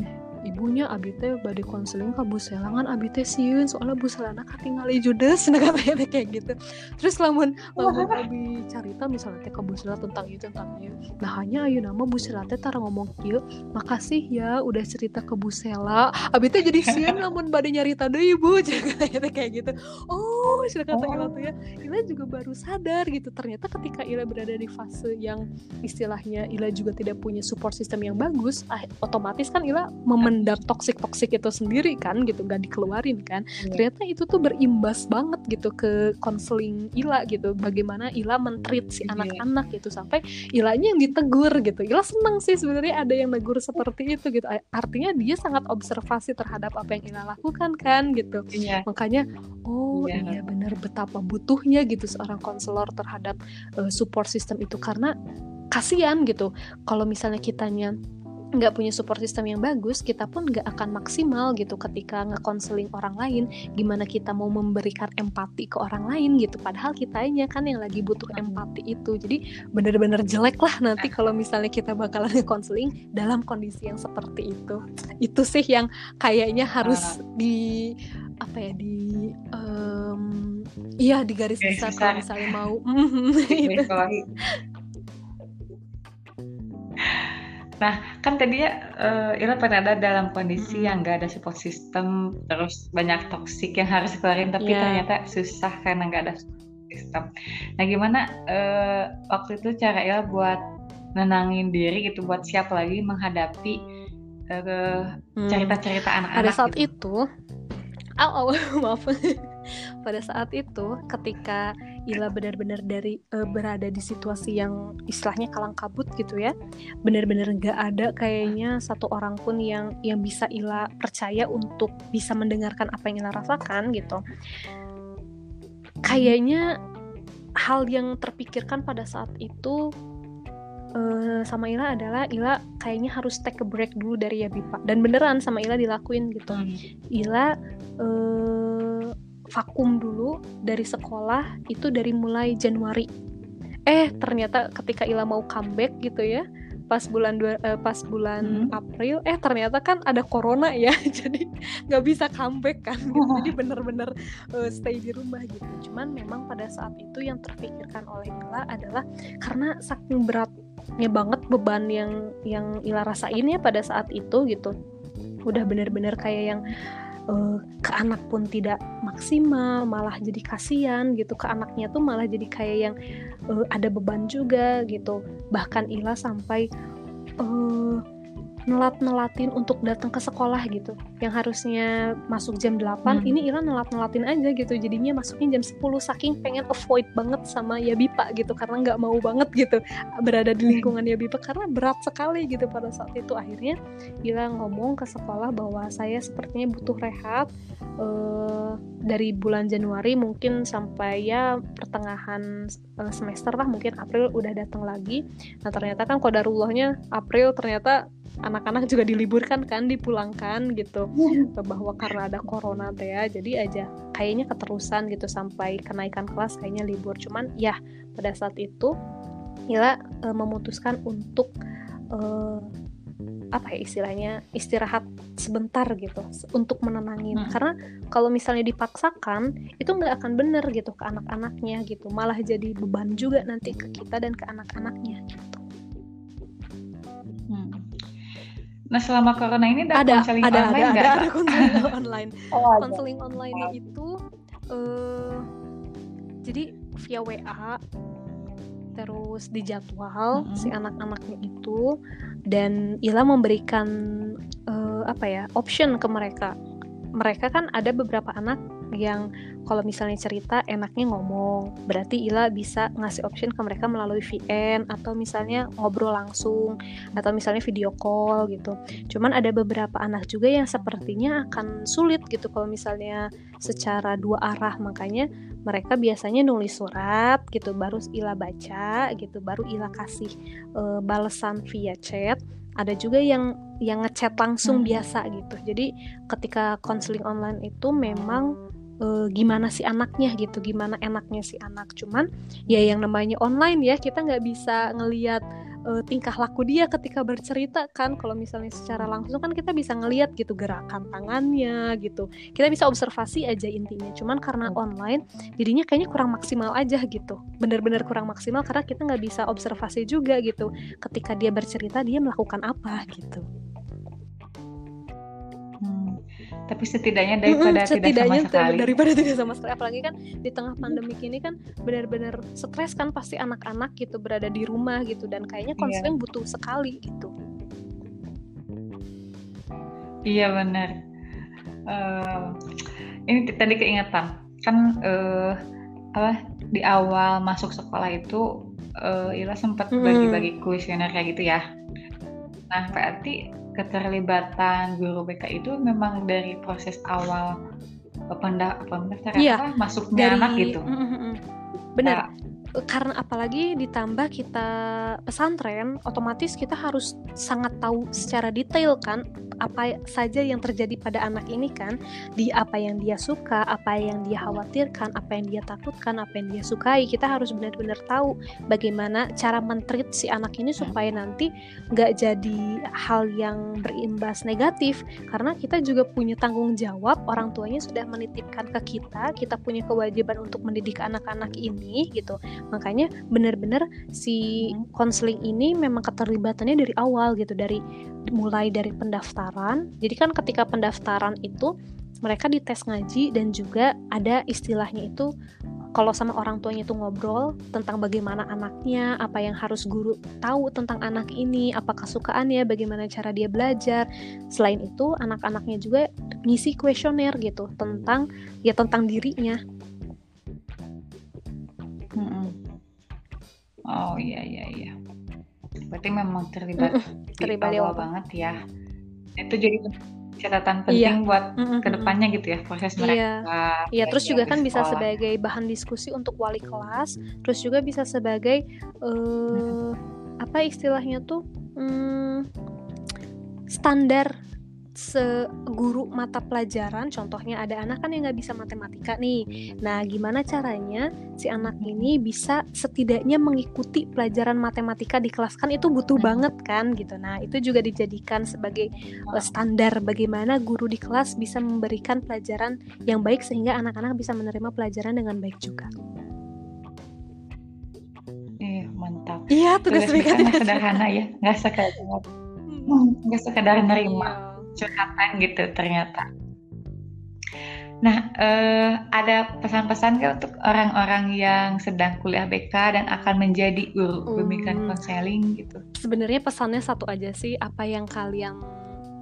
ibunya abi teh bade konseling ke Bu Selangan abi teh siun soalnya Bu Selana katingali judes nah (laughs) katanya kayak gitu. Terus lamun lamun abi carita misalnya teh ke Bu Sela tentang itu tentang itu nah hanya ayo nama Bu Sela teh tara ngomong kieu makasih ya udah cerita ke Bu Sela abi teh jadi siun lamun bade nyarita deui Bu (laughs) katanya kayak gitu. Oh sudah kata Ila tuh ya. Ila juga baru sadar gitu. Ternyata ketika Ila berada di fase yang istilahnya Ila juga tidak punya support system yang bagus ah, otomatis kan Ila memen memendam toksik toksik itu sendiri kan gitu nggak dikeluarin kan yeah. ternyata itu tuh berimbas banget gitu ke konseling Ila gitu bagaimana Ila mentreat si iya. anak-anak yeah. gitu sampai Ilanya yang ditegur gitu Ila seneng sih sebenarnya ada yang negur seperti itu gitu artinya dia sangat observasi terhadap apa yang Ila lakukan kan gitu yeah. makanya oh yeah. iya benar betapa butuhnya gitu seorang konselor terhadap uh, support system itu karena kasihan gitu kalau misalnya kitanya nggak punya support system yang bagus, kita pun nggak akan maksimal gitu ketika ngekonseling orang lain. Gimana kita mau memberikan empati ke orang lain gitu, padahal kitanya kan yang lagi butuh empati itu. Jadi bener-bener jelek lah nanti kalau (laughs) misalnya kita bakalan ngekonseling dalam kondisi yang seperti itu. Itu sih yang kayaknya harus di apa ya di um, iya di garis besar kalau misalnya mau (laughs) (laughs) Nah, kan tadi ya uh, Ira pernah ada dalam kondisi mm-hmm. yang gak ada support system, terus banyak toksik yang harus keluarin, tapi yeah. ternyata susah karena gak ada support system. Nah, gimana uh, waktu itu cara Ira buat nenangin diri gitu, buat siap lagi menghadapi uh, cerita-cerita anak-anak? Pada saat gitu. itu, (laughs) oh, oh (laughs) maaf. Pada saat itu, ketika Ila benar-benar dari uh, berada di situasi yang istilahnya kalang kabut gitu ya benar-benar nggak ada kayaknya satu orang pun yang yang bisa Ila percaya untuk bisa mendengarkan apa yang Ila rasakan gitu. Kayaknya hal yang terpikirkan pada saat itu uh, sama Ila adalah Ila kayaknya harus take a break dulu dari ya Bipa dan beneran sama Ila dilakuin gitu. Hmm. Ila uh, vakum dulu dari sekolah itu dari mulai Januari. Eh ternyata ketika Ila mau comeback gitu ya, pas bulan dua, uh, pas bulan hmm. April, eh ternyata kan ada corona ya, (laughs) jadi nggak bisa comeback kan. Gitu. Jadi bener-bener uh, stay di rumah gitu. Cuman memang pada saat itu yang terpikirkan oleh Ila adalah karena saking beratnya banget beban yang yang Ila rasain ya pada saat itu gitu. Udah bener-bener kayak yang uh, ke anak pun tidak maksimal malah jadi kasihan gitu. Ke anaknya tuh malah jadi kayak yang uh, ada beban juga gitu. Bahkan Ila sampai uh, nelat-nelatin untuk datang ke sekolah gitu. Yang harusnya masuk jam 8 hmm. ini Ira nelat-nelatin aja gitu. Jadinya masuknya jam 10 saking pengen avoid banget sama Yabipa gitu karena nggak mau banget gitu berada di lingkungan Yabipa karena berat sekali gitu pada saat itu. Akhirnya Ira ngomong ke sekolah bahwa saya sepertinya butuh rehat uh, dari bulan Januari mungkin sampai ya pertengahan uh, semester lah mungkin April udah datang lagi. Nah ternyata kan kodarullahnya April ternyata anak-anak juga diliburkan kan dipulangkan gitu. Iya. bahwa karena ada corona teh ya jadi aja kayaknya keterusan gitu sampai kenaikan kelas kayaknya libur. Cuman ya pada saat itu Ila e, memutuskan untuk e, apa ya istilahnya istirahat sebentar gitu untuk menenangin hmm. karena kalau misalnya dipaksakan itu nggak akan bener gitu ke anak-anaknya gitu. Malah jadi beban juga nanti ke kita dan ke anak-anaknya. gitu Nah selama corona ini ada, ada konseling ada, online nggak? Ada, ada, (laughs) (laughs) ada konseling online. oh, konseling online itu uh, jadi via WA terus dijadwal mm -hmm. si anak-anaknya itu dan Ila memberikan uh, apa ya option ke mereka. Mereka kan ada beberapa anak yang kalau misalnya cerita enaknya ngomong. Berarti Ila bisa ngasih option ke mereka melalui VN atau misalnya ngobrol langsung atau misalnya video call gitu. Cuman ada beberapa anak juga yang sepertinya akan sulit gitu kalau misalnya secara dua arah. Makanya mereka biasanya nulis surat gitu baru Ila baca gitu baru Ila kasih uh, balasan via chat. Ada juga yang yang ngechat langsung hmm. biasa gitu. Jadi ketika konseling online itu memang uh, gimana si anaknya gitu gimana enaknya si anak. Cuman ya yang namanya online ya kita nggak bisa ngelihat uh, tingkah laku dia ketika bercerita kan. Kalau misalnya secara langsung kan kita bisa ngelihat gitu gerakan tangannya gitu. Kita bisa observasi aja intinya. Cuman karena online jadinya kayaknya kurang maksimal aja gitu. Bener-bener kurang maksimal karena kita nggak bisa observasi juga gitu. Ketika dia bercerita dia melakukan apa gitu tapi setidaknya daripada setidaknya tidak sama sekali. daripada (laughs) tidak sama sekali. Apalagi kan di tengah pandemi ini kan benar-benar stres kan pasti anak-anak gitu berada di rumah gitu. Dan kayaknya konseling yeah. butuh sekali gitu. Iya benar. Uh, ini tadi keingetan. Kan uh, apa di awal masuk sekolah itu uh, Ila sempat hmm. bagi-bagi kuesioner kayak gitu ya. Nah berarti keterlibatan guru BK itu memang dari proses awal pendaftaran iya, apa masuknya dari, anak gitu mm, mm, mm. benar nah, karena apalagi ditambah kita pesantren, otomatis kita harus sangat tahu secara detail kan apa saja yang terjadi pada anak ini kan, di apa yang dia suka, apa yang dia khawatirkan, apa yang dia takutkan, apa yang dia sukai. Kita harus benar-benar tahu bagaimana cara mentreat si anak ini supaya nanti nggak jadi hal yang berimbas negatif. Karena kita juga punya tanggung jawab, orang tuanya sudah menitipkan ke kita, kita punya kewajiban untuk mendidik anak-anak ini gitu makanya benar-benar si konseling ini memang keterlibatannya dari awal gitu dari mulai dari pendaftaran jadi kan ketika pendaftaran itu mereka dites ngaji dan juga ada istilahnya itu kalau sama orang tuanya itu ngobrol tentang bagaimana anaknya, apa yang harus guru tahu tentang anak ini, apa kesukaannya, bagaimana cara dia belajar. Selain itu, anak-anaknya juga ngisi kuesioner gitu tentang ya tentang dirinya. Oh iya iya iya. Berarti memang terlibat terlibat di awal banget ya. Itu jadi catatan iya. penting iya. buat mm-hmm. ke depannya gitu ya proses iya. mereka. Iya, iya terus juga kan bisa sebagai bahan diskusi untuk wali kelas, terus juga bisa sebagai uh, apa istilahnya tuh um, standar seguru mata pelajaran contohnya ada anak kan yang nggak bisa matematika nih. Nah gimana caranya si anak ini bisa setidaknya mengikuti pelajaran matematika di kelas? Kan itu butuh banget kan gitu. Nah itu juga dijadikan sebagai uh, standar bagaimana guru di kelas bisa memberikan pelajaran yang baik sehingga anak-anak bisa menerima pelajaran dengan baik juga. Iya mantap. Iya tugas, tugas sederhana ya, nggak sekedar hmm. nggak sekedar nerima. Curhatan gitu ternyata. Nah, eh, ada pesan-pesan kan untuk orang-orang yang sedang kuliah BK dan akan menjadi guru hmm. konseling gitu? Sebenarnya pesannya satu aja sih, apa yang kalian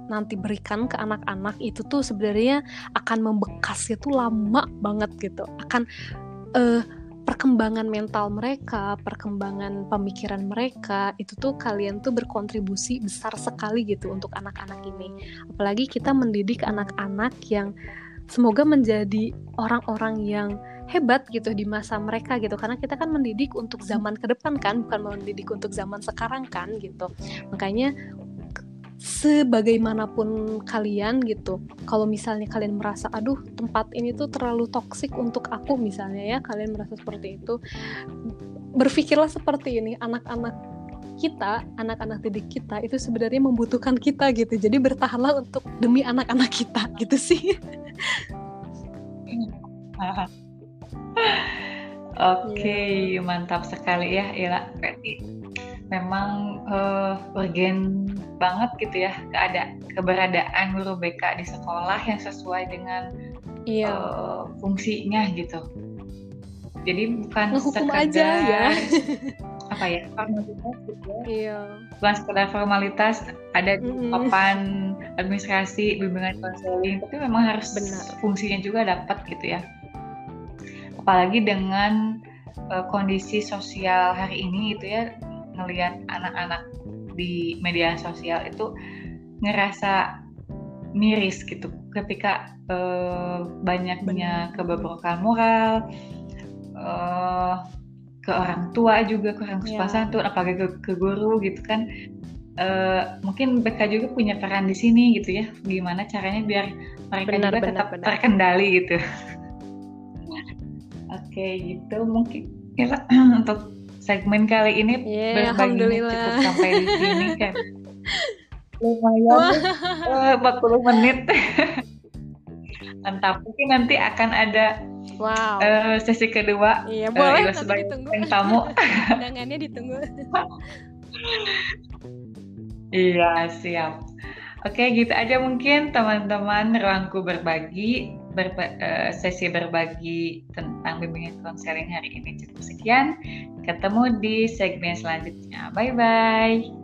nanti berikan ke anak-anak itu tuh sebenarnya akan membekas itu lama banget gitu, akan uh, perkembangan mental mereka, perkembangan pemikiran mereka, itu tuh kalian tuh berkontribusi besar sekali gitu untuk anak-anak ini. Apalagi kita mendidik anak-anak yang semoga menjadi orang-orang yang hebat gitu di masa mereka gitu karena kita kan mendidik untuk zaman ke depan kan bukan mendidik untuk zaman sekarang kan gitu makanya sebagaimanapun kalian gitu kalau misalnya kalian merasa aduh tempat ini tuh terlalu toksik untuk aku misalnya ya kalian merasa seperti itu berpikirlah seperti ini anak-anak kita anak-anak didik kita itu sebenarnya membutuhkan kita gitu jadi bertahanlah untuk demi anak-anak kita (laughs) gitu sih (laughs) Oke, okay, iya. yeah. mantap sekali ya, Ila. Berarti memang uh, urgen banget gitu ya ada keberadaan guru BK di sekolah yang sesuai dengan iya. uh, fungsinya gitu. Jadi bukan Ngehukum sekedar aja, ya. (laughs) apa ya formalitas gitu ya. Iya. Bukan sekedar formalitas ada di mm -hmm. papan administrasi bimbingan konseling, tapi memang harus Benar. fungsinya juga dapat gitu ya. Apalagi dengan uh, kondisi sosial hari ini gitu ya ngelihat anak-anak di media sosial itu ngerasa miris gitu. Ketika uh, banyaknya kebobrokan moral uh, ke orang tua juga ke orang tua yeah. satu apalagi ke, ke guru gitu kan uh, mungkin BK juga punya peran di sini gitu ya. Gimana caranya biar mereka benar, juga benar, tetap benar. terkendali gitu. (laughs) Oke okay, gitu. Mungkin ya, (clears throat) untuk segmen kali ini yeah, berbagi cukup sampai di sini kan (laughs) lumayan uh, 40 menit. Mantap mungkin nanti akan ada wow. uh, sesi kedua. Iya uh, boleh nanti sebagai ditunggu. tamu. (laughs) Undangannya ditunggu. (laughs) Iya siap. Oke gitu aja mungkin teman-teman ruangku berbagi berba uh, sesi berbagi tentang bimbingan konseling hari ini cukup sekian. Ketemu di segmen selanjutnya. Bye bye.